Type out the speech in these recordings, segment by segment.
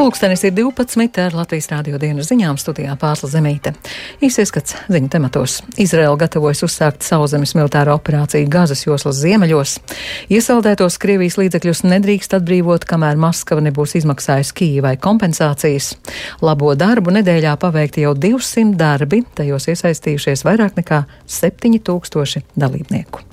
Pulkstenis ir 12. ar Latvijas rādio dienas ziņām studijā Pārsla Zemīte. Īsieskats ziņu tematos. Izraela gatavojas uzsākt sauszemes militāro operāciju Gazas joslas ziemeļos. Iesaldētos Krievijas līdzekļus nedrīkst atbrīvot, kamēr Maskava nebūs izmaksājusi Kīvai kompensācijas. Labo darbu nedēļā paveikti jau 200 darbi, tajos iesaistījušies vairāk nekā 7000 dalībnieku.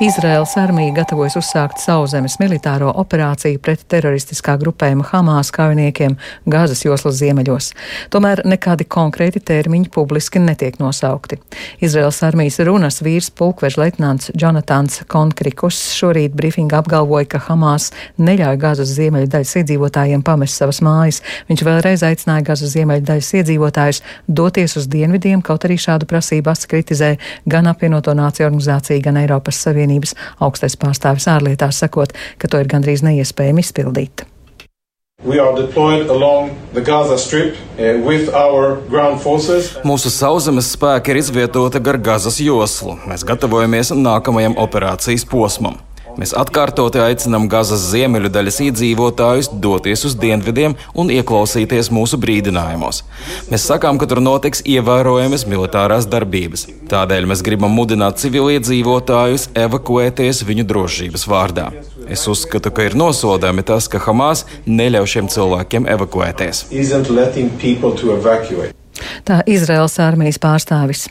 Izraels armija gatavojas uzsākt sauszemes militāro operāciju pret teroristiskā grupējuma Hamas kaujiniekiem Gāzes joslas ziemeļos. Tomēr nekādi konkrēti termiņi publiski netiek nosaukti. Izraels armijas runas vīrs pulkvež leitnants Jonatans Konkrikus šorīt brīfingā apgalvoja, ka Hamas neļauj Gāzes ziemeļu daļas iedzīvotājiem pamest savas mājas. Viņš vēlreiz aicināja Gāzes ziemeļu daļas iedzīvotājus doties uz dienvidiem, kaut arī šādu prasību kritizē gan apvienoto nāciju organizācija, gan Eiropas Savienība. Savienības augstais pārstāvis ārlietās sakot, ka to ir gandrīz neiespējami izpildīt. Strip, uh, Mūsu sauszemes spēki ir izvietoti gar Gazas joslu. Mēs gatavojamies nākamajam operācijas posmam. Mēs atkārtoti aicinām Gazas ziemeļu daļas iedzīvotājus doties uz dienvidiem un ieklausīties mūsu brīdinājumos. Mēs sakām, ka tur notiks ievērojamas militārās darbības. Tādēļ mēs gribam mudināt civiliedzīvotājus evakuēties viņu drošības vārdā. Es uzskatu, ka ir nosodāmi tas, ka Hamas neļauj šiem cilvēkiem evakuēties. Tā Izraels armijas pārstāvis.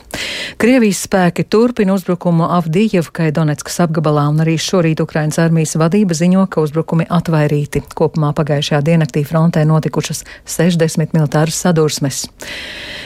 Krievijas spēki turpina uzbrukumu Avdijevkai Donetskas apgabalā, un arī šorīt Ukrainas armijas vadība ziņo, ka uzbrukumi atvairīti. Kopumā pagājušajā diennaktī frontē notikušas 60 militāras sadursmes.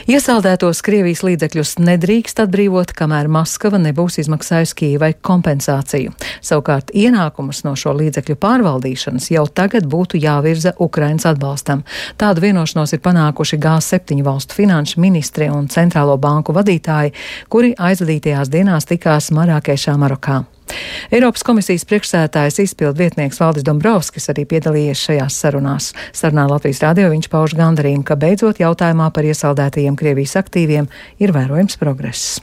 Iesaldētos Krievijas līdzekļus nedrīkst atbrīvot, kamēr Maskava nebūs izmaksājusi Kīvai kompensāciju. Savukārt ienākumus no šo līdzekļu pārvaldīšanas jau tagad būtu jāvirza Ukrainas atbalstam. Tādu vienošanos ir panākuši G7 valstu finanšu ministri un centrālo banku vadītāji, kuri aizvadītajās dienās tikās Marākešā, Marokā. Eiropas komisijas priekšsētājs izpildu vietnieks Valdis Dombrovskis arī piedalījies šajās sarunās. Sarunā Latvijas radio viņš pauž gandarījumu, ka beidzot jautājumā par iesaldētajiem Krievijas aktīviem ir vērojams progress.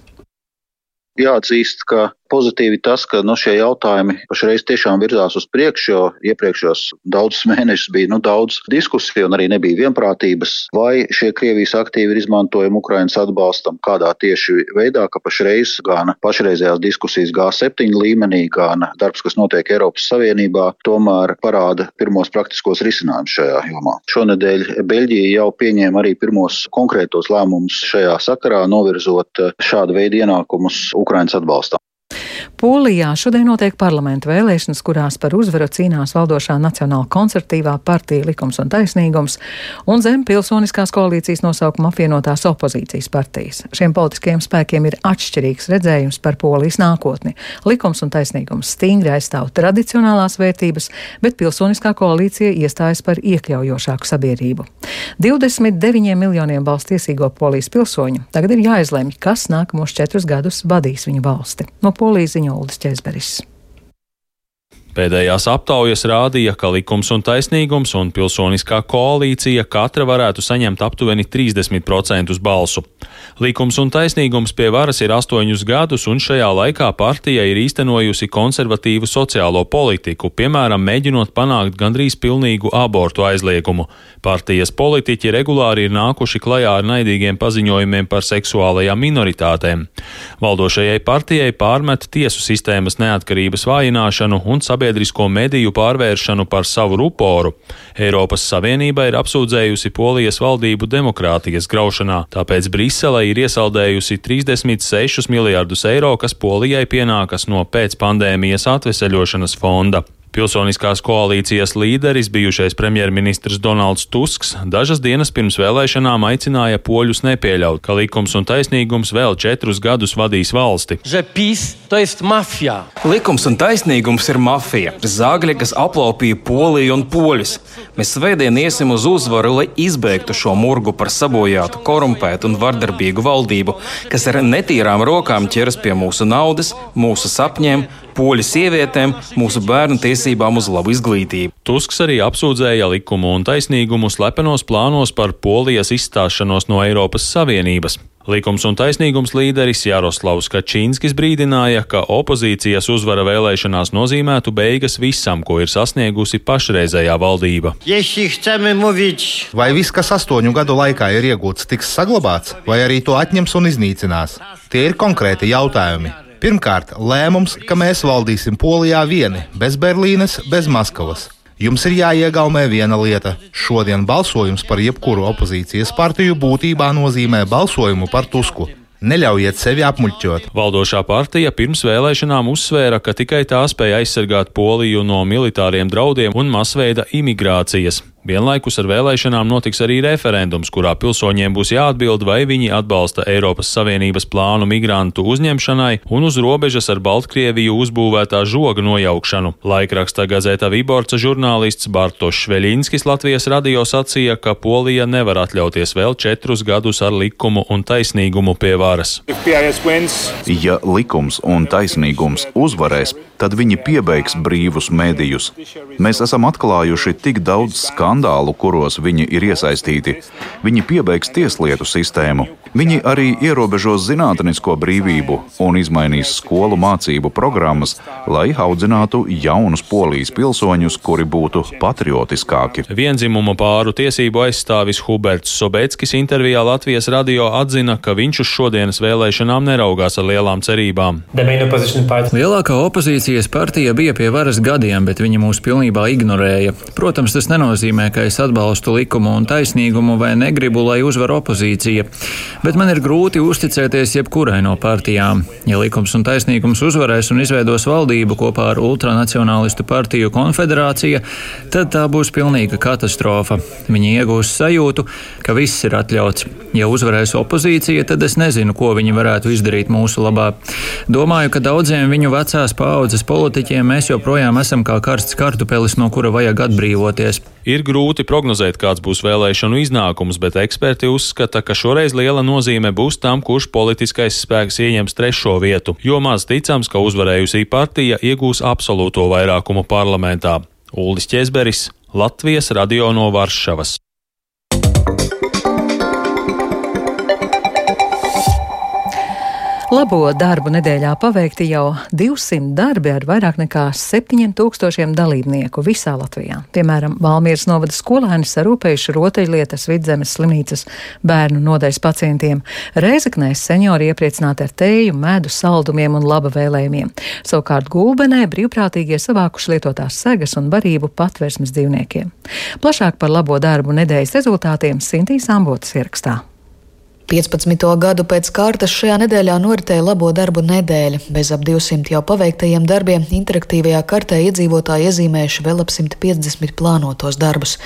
Jāatzīst, ka pozitīvi tas, ka nu, šie jautājumi pašreiz tiešām virzās uz priekšu, jo iepriekšējos daudzus mēnešus bija nu, daudz diskusiju un arī nebija vienprātības, vai šie Krievijas aktīvi ir izmantojami Ukrainas atbalstam, kādā tieši veidā, ka pašreiz gan pašreizējās diskusijas G7 līmenī, gan darbs, kas notiek Eiropas Savienībā, tomēr parāda pirmos praktiskos risinājumus šajā jomā. Šonedēļ Beļģija jau pieņēma arī pirmos konkrētos lēmumus šajā sakarā, novirzot šādu veidu ienākumus Ukrainas atbalstam. Polijā šodien notiek parlamenta vēlēšanas, kurās par uzvaru cīnās valdošā Nacionāla konservatīvā partija Likums un taisnīgums un zem pilsoniskās koalīcijas nosaukuma apvienotās opozīcijas partijas. Šiem politiskajiem spēkiem ir atšķirīgs redzējums par Polijas nākotni. Likums un taisnīgums stingri aizstāv tradicionālās vērtības, bet pilsoniskā koalīcija iestājas par iekļaujošāku sabiedrību. 29 miljoniem balsts tiesīgo polijas pilsoņu tagad ir jāizlemj, kas nākamos četrus gadus vadīs viņu valsti. No Polijas ziņo Uldis Česberis. Pēdējās aptaujas rādīja, ka likums un taisnīgums un pilsoniskā koalīcija katra varētu saņemt aptuveni 30% balsu. Likums un taisnīgums pie varas ir astoņus gadus, un šajā laikā partija ir īstenojusi konservatīvu sociālo politiku, piemēram, mēģinot panākt gandrīz pilnīgu abortu aizliegumu. Partijas politiķi regulāri ir nākuši klajā ar naidīgiem paziņojumiem par seksuālajām minoritātēm. Valdošajai partijai pārmet tiesu sistēmas neatkarības vājināšanu un sabiedrības sabiedrisko mediju pārvēršanu par savu ruporu. Eiropas Savienība ir apsūdzējusi Polijas valdību demokrātijas graušanā, tāpēc Brisele ir iesaldējusi 36 miljārdus eiro, kas Polijai pienākas no pēcpandēmijas atveseļošanas fonda. Pilsoniskās koalīcijas līderis, bijušais premjerministrs Donalds Tusks, dažas dienas pirms vēlēšanām aicināja poļus nepieļaut, ka likums un taisnīgums vēl četrus gadus vadīs valsti. Likums un taisnīgums ir mafija, zāģļi, kas aplaupīja Poliju un poļus. Mēs svētdien iesim uz uzvaru, lai izbeigtu šo murgu par sabojātu, korumpētu un vardarbīgu valdību, kas ar netīrām rokām ķeras pie mūsu naudas, mūsu sapņiem, poļu sievietēm, mūsu bērnu tiesībām uz labu izglītību. Tusks arī apsūdzēja likumu un taisnīgumu slepenos plānos par Polijas izstāšanos no Eiropas Savienības. Likums un taisnīgums līderis Jaroslavs Kačīnskis brīdināja, ka opozīcijas uzvara vēlēšanās nozīmētu beigas visam, ko ir sasniegusi pašreizējā valdība. Vai viss, kas astoņu gadu laikā ir iegūts, tiks saglabāts, vai arī to atņems un iznīcinās? Tie ir konkrēti jautājumi. Pirmkārt, lēmums, ka mēs valdīsim Polijā vieni, bez Berlīnes, bez Maskavas. Jums ir jāiegaumē viena lieta. Šodien balsojums par jebkuru opozīcijas partiju būtībā nozīmē balsojumu par Tusku. Neļaujiet sevi apmuļķot. Valdošā partija pirms vēlēšanām uzsvēra, ka tikai tā spēja aizsargāt Poliju no militāriem draudiem un masveida imigrācijas. Vienlaikus ar vēlēšanām notiks arī referendums, kurā pilsoņiem būs jāatbild, vai viņi atbalsta Eiropas Savienības plānu migrantu uzņemšanai un uz robežas ar Baltkrieviju uzbūvētā žoga nojaukšanu. Laikraksta gazeta Viborca žurnālists Bartošs Šveļinskis Latvijas radio sacīja, ka Polija nevar atļauties vēl četrus gadus ar likumu un taisnīgumu pie varas. Ja likums un taisnīgums uzvarēs, tad viņi piebeigs brīvus medijus. Mēs esam atklājuši tik daudz skandālu skandālu, kuros viņi ir iesaistīti. Viņi piebeigs tieslietu sistēmu. Viņi arī ierobežos zinātnisko brīvību un izmainīs skolu mācību programmas, lai audzinātu jaunus polijas pilsoņus, kuri būtu patriotiskāki. Vienzimuma pāru tiesību aizstāvis Huberts Sobeckis intervijā Latvijas radio atzina, ka viņš uz šodienas vēlēšanām neraugās ar lielām cerībām. Lielākā opozīcijas partija bija pie varas gadiem, bet viņi mūs pilnībā ignorēja. Protams, tas nenozīmē, ka es atbalstu likumu un taisnīgumu vai negribu, lai uzvar opozīcija bet man ir grūti uzticēties jebkurai no partijām. Ja likums un taisnīgums uzvarēs un izveidos valdību kopā ar ultranacionālistu partiju konfederācija, tad tā būs pilnīga katastrofa. Viņi iegūs sajūtu, ka viss ir atļauts. Ja uzvarēs opozīcija, tad es nezinu, ko viņi varētu izdarīt mūsu labā. Domāju, ka daudziem viņu vecās paaudzes politiķiem mēs joprojām esam kā karsts kartupelis, no kura vajag atbrīvoties. Ir grūti prognozēt, kāds būs vēlēšanu iznākums, bet eksperti uzskata, ka šoreiz liela nozīme būs tam, kurš politiskais spēks ieņems trešo vietu, jo maz ticams, ka uzvarējusī partija iegūs absolūto vairākumu parlamentā. Uldis Česberis, Latvijas radio no Varšavas. Labo darbu nedēļā paveikti jau 200 darbi ar vairāk nekā 7000 dalībnieku visā Latvijā. Piemēram, Valmieras novada skolēni sarūpējuši rotaļlietas vidzemes slimnīcas bērnu nodaļas pacientiem. Reizeknēs seniori iepriecināti ar tēju, medu, saldumiem un laba vēlējumiem. Savukārt gulbenē brīvprātīgie savākuši lietotās segas un barību patversmes dzīvniekiem. Plašāk par labo darbu nedēļas rezultātiem Sintīs Ambotas ierakstā. 15. gadu pēc kārtas šajā nedēļā noritēja labo darbu nedēļa. Bez ap 200 jau paveiktajiem darbiem interaktīvajā kartē iedzīvotāji iezīmējuši vēl ap 150 plānotos darbus.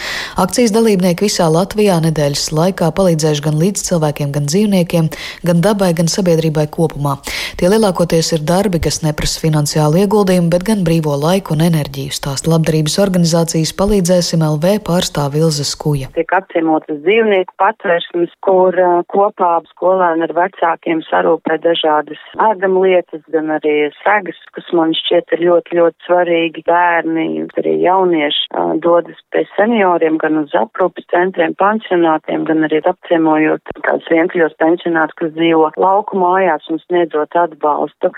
Akcijas dalībnieki visā Latvijā nedēļas laikā palīdzējuši gan līdzcilvēkiem, gan dzīvniekiem, gan dabai, gan sabiedrībai kopumā. Tie lielākoties ir darbi, kas neprasa finansiālu ieguldījumu, bet gan brīvo laiku un enerģiju. Stāsta labdarības organizācijas palīdzēsim LV pārstāv Ilzas Kuja. Tiek apciemotas dzīvnieku patvērsmes, kur kopā kopā skolēni ar vecākiem sarūpē dažādas ēdamlietas, gan arī segas, kas man šķiet ir ļoti, ļoti svarīgi. Bērni, arī jaunieši dodas pie senioriem, gan uz aprūpes centriem, pansionātiem, gan arī apciemojot kādus vientuļos pensionātus, kas dzīvo lauku mājās un sniedzot atbalstu.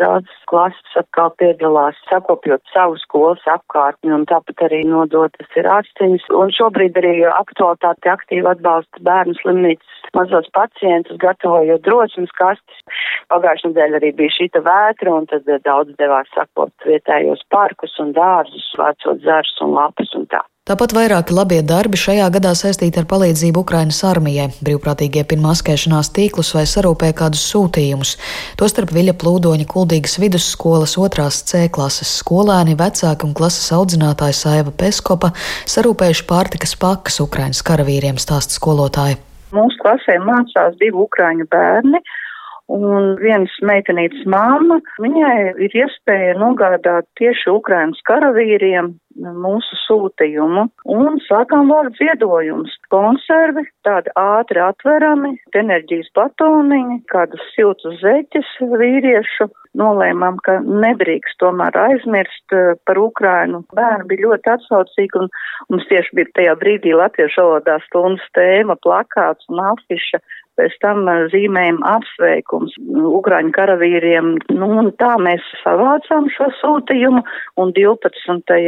Daudz klases atkal piedalās sakopjot savu skolas apkārtni un tāpat arī nodotas ir ārstiņas. Un šobrīd arī aktualitāte aktīvi atbalsta bērnu slimnīcas mazos pacientus, gatavojot drosmes kastes. Pagājušajā nedēļā arī bija šīta vētra, un tad eh, daudz devās sakot vietējos parkus un dārzus, vācot zars un lapas un tā. Tāpat vairāki labie darbi šajā gadā saistīti ar palīdzību Ukrainas armijai. Brīvprātīgie pie maskēšanās tīklus vai sarūpē kādus sūtījumus. Tostarp Viļa Plūdoņa kuldīgas vidusskolas otrās C klases skolēni, vecāki un klases audzinātāji Saiva Peskopa sarūpējuši pārtikas pakas Ukrainas karavīriem stāsta skolotāja. Mūsu klasē mācās divi ukraiņu bērni. Un vienas meitenītes māma, viņai ir iespēja nogādāt tieši Ukrainas karavīriem mūsu sūtījumu un sākām vākt ziedojumus. Konservi, tādi ātri atverami, enerģijas batoniņi, kādus siltus zeķes vīriešu. Nolēmām, ka nedrīkst tomēr aizmirst eh, par Ukrainu. Bērni bija ļoti atsaucīgi un mums tieši bija tajā brīdī latviešu valodā stundas tēma, plakāts un afiša pēc tam eh, zīmējam apsveikums Ugraņu karavīriem. Nu, un tā mēs savācām šo sūtījumu un 12.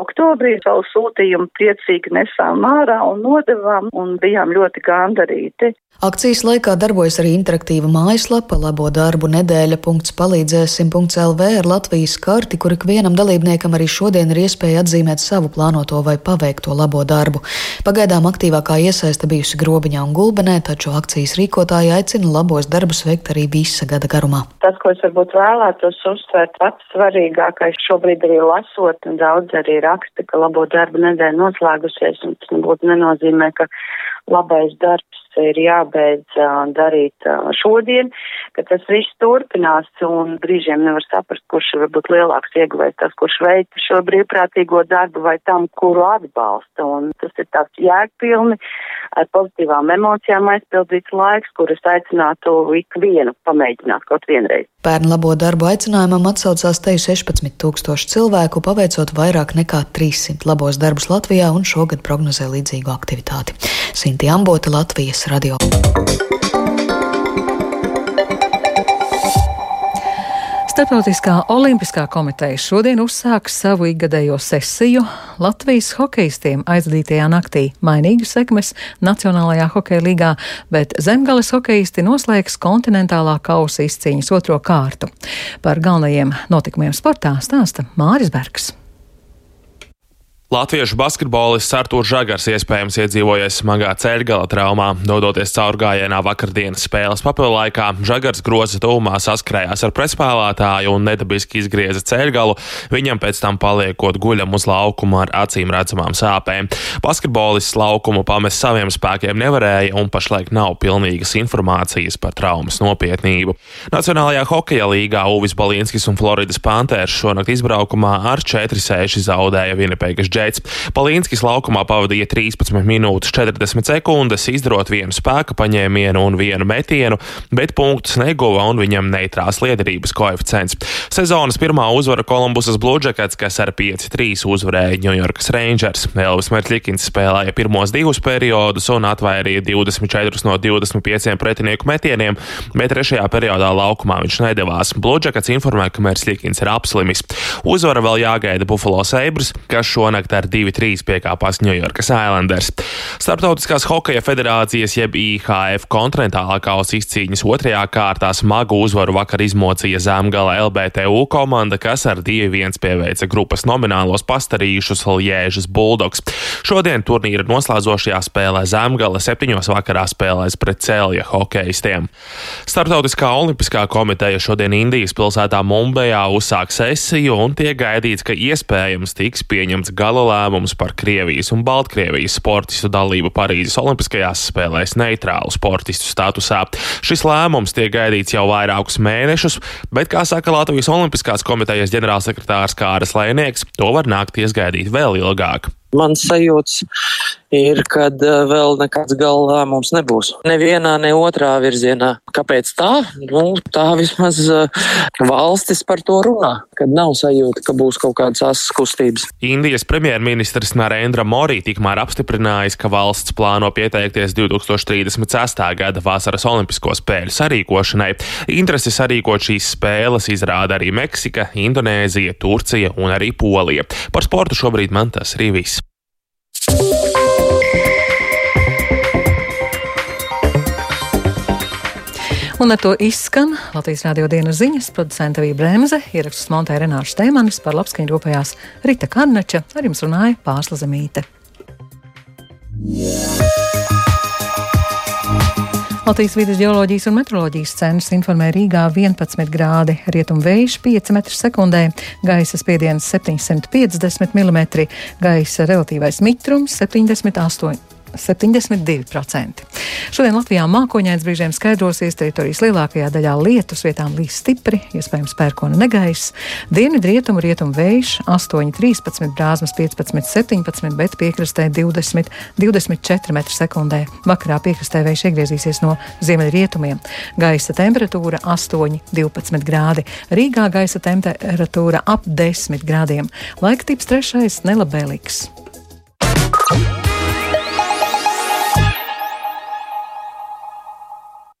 Oktobrī savu sūtījumu priecīgi nesām ārā un nodevām un bijām ļoti gandarīti. Akcijas laikā darbojas arī interaktīva mājaslapa labo darbu nedēļa.palīdzēsim.lv ar Latvijas karti, kur ikvienam dalībniekam arī šodien ir iespēja atzīmēt savu plānoto vai paveikto labo darbu. Pagaidām aktīvākā iesaista bijusi grobiņā un gulbenē, taču akcijas rīkotāji aicina labos darbus veikt arī visa gada garumā. Tas, ko es varbūt vēlētos uzsvērt, pats svarīgākais šobrīd arī lasot, un daudz arī raksta, ka labo darbu nedēļa noslēgusies, un tas nebūtu nenozīmē, ka labais darbs ir jābeidz uh, darīt uh, šodien, ka tas viss turpinās un brīžiem nevar saprast, kurš ir varbūt lielāks ieguvējs, tas, kurš veic šo brīvprātīgo darbu vai tam, kuru atbalsta. Un tas ir tāds jēgpilni, ar pozitīvām emocijām aizpildīts laiks, kur es aicinātu ikvienu pamēģināt kaut vienreiz. Pērn labo darbu aicinājumam atsaucās teju 16 tūkstoši cilvēku, paveicot vairāk nekā 300 labos darbus Latvijā un šogad prognozē līdzīgu aktivitāti. Sinti Ambote, Latvijas radio. Startautiskā olimpiskā komiteja šodien uzsāks savu ikgadējo sesiju. Latvijas hokeistiem aizvadītajā naktī mainīgas sekmes Nacionālajā hokeja līgā, bet zemgales hokeisti noslēgs kontinentālā kausa izcīņas otro kārtu. Par galvenajiem notikumiem sportā stāsta Māris Bergs. Latviešu basketbolists Artūrs Žagars iespējams iedzīvojies smagā ceļgala traumā. Dodoties cauri gājienā vakardienas spēles papildu laikā, Žagars groza tūmā saskrējās ar pretspēlētāju un nedabiski izgrieza ceļgalu, viņam pēc tam paliekot guļam uz laukuma ar acīm redzamām sāpēm. Basketbolists laukumu pamest saviem spēkiem nevarēja un pašlaik nav pilnīgas informācijas par traumas nopietnību. Nacionālajā hokeja līgā Uvis Balinskis un Floridas Panthers šonakt izbraukumā ar 4-6 zaudēja Vinipēgas Džets. Palīnskis laukumā pavadīja 13 minūtes 40 sekundes, izdarot vienu spēka paņēmienu un vienu metienu, bet punktus neguva un viņam neitrās liederības koeficients. Sezonas pirmā uzvara Kolumbusas Bluežakets, kas ar 5-3 uzvarēja Ņujorkas Rangers. Elvis Merķikins spēlēja pirmos divus periodus un atvairīja 24 no 25 pretinieku metieniem, bet trešajā periodā laukumā viņš nedavās. Bluežakets informēja, ka Merķikins ir apslimis. Uzvara vēl jāgaida Buffalo Sabres, kas šonakt panākt ar 2-3 piekāpās Ņujorkas Islanders. Starptautiskās hokeja federācijas jeb IHF kontinentālā kausa izcīņas otrajā kārtā smagu uzvaru vakar izmocīja Zemgala LBTU komanda, kas ar 2-1 pieveica grupas nominālos pastarījušus Liežas Bulldogs. Šodien turnīra noslēdzošajā spēlē Zemgala septiņos vakarā spēlēs pret Celja hokeistiem. Starptautiskā olimpiskā komiteja šodien Indijas pilsētā Mumbejā uzsāk sesiju un tiek gaidīts, ka iespējams tiks pieņemts gala gala lēmums par Krievijas un Baltkrievijas sportistu dalību Parīzes Olimpiskajās spēlēs neitrālu sportistu statusā. Šis lēmums tiek gaidīts jau vairākus mēnešus, bet, kā saka Latvijas Olimpiskās komitejas ģenerālsekretārs Kāras Lēnieks, to var nākties gaidīt vēl ilgāk. Mans sajūts ir, ka eh, vēl nekāds gala lēmums nebūs. Nevienā, ne otrā virzienā. Kāpēc tā? Nu, tā vismaz eh, valstis par to runā, kad nav sajūta, ka būs kaut kādas asas kustības. Indijas premjerministrs Narendra Mori tikmēr apstiprinājis, ka valsts plāno pieteikties 2036. gada vasaras olimpisko spēļu sarīkošanai. Interesi sarīkot šīs spēles izrāda arī Meksika, Indonēzija, Turcija un arī Polija. Par sportu šobrīd man tas arī viss. Un ar to izskan Latvijas Rādio dienas ziņas, producenta Vija Bremse, ierakstus montē Renāša Steimanis, par labskaņu rūpējās Rita Karnača, ar jums runāja Pārsla Zemīte. Latvijas vidas geoloģijas un meteoroloģijas centrs informē Rīgā 11 grādi, rietumvējš 5 m2, gaisa spiediens 750 mm, gaisa relatīvais mitrums 78 72%. Šodien Latvijā mākoņains brīžiem skaidrosies, teritorijas lielākajā daļā lietus vietām līs stipri, iespējams pērkona negaiss, dienvidu rietumu vējš 8, 13, brāzmas 15, 17, bet piekrastē 20, 24 m2. Vakarā piekrastē vējš iegriezīsies no ziemeļrietumiem. Gaisa temperatūra 8, 12 grādi. Rīgā gaisa temperatūra ap 10 grādiem. Laika tips trešais nelabvēlīgs.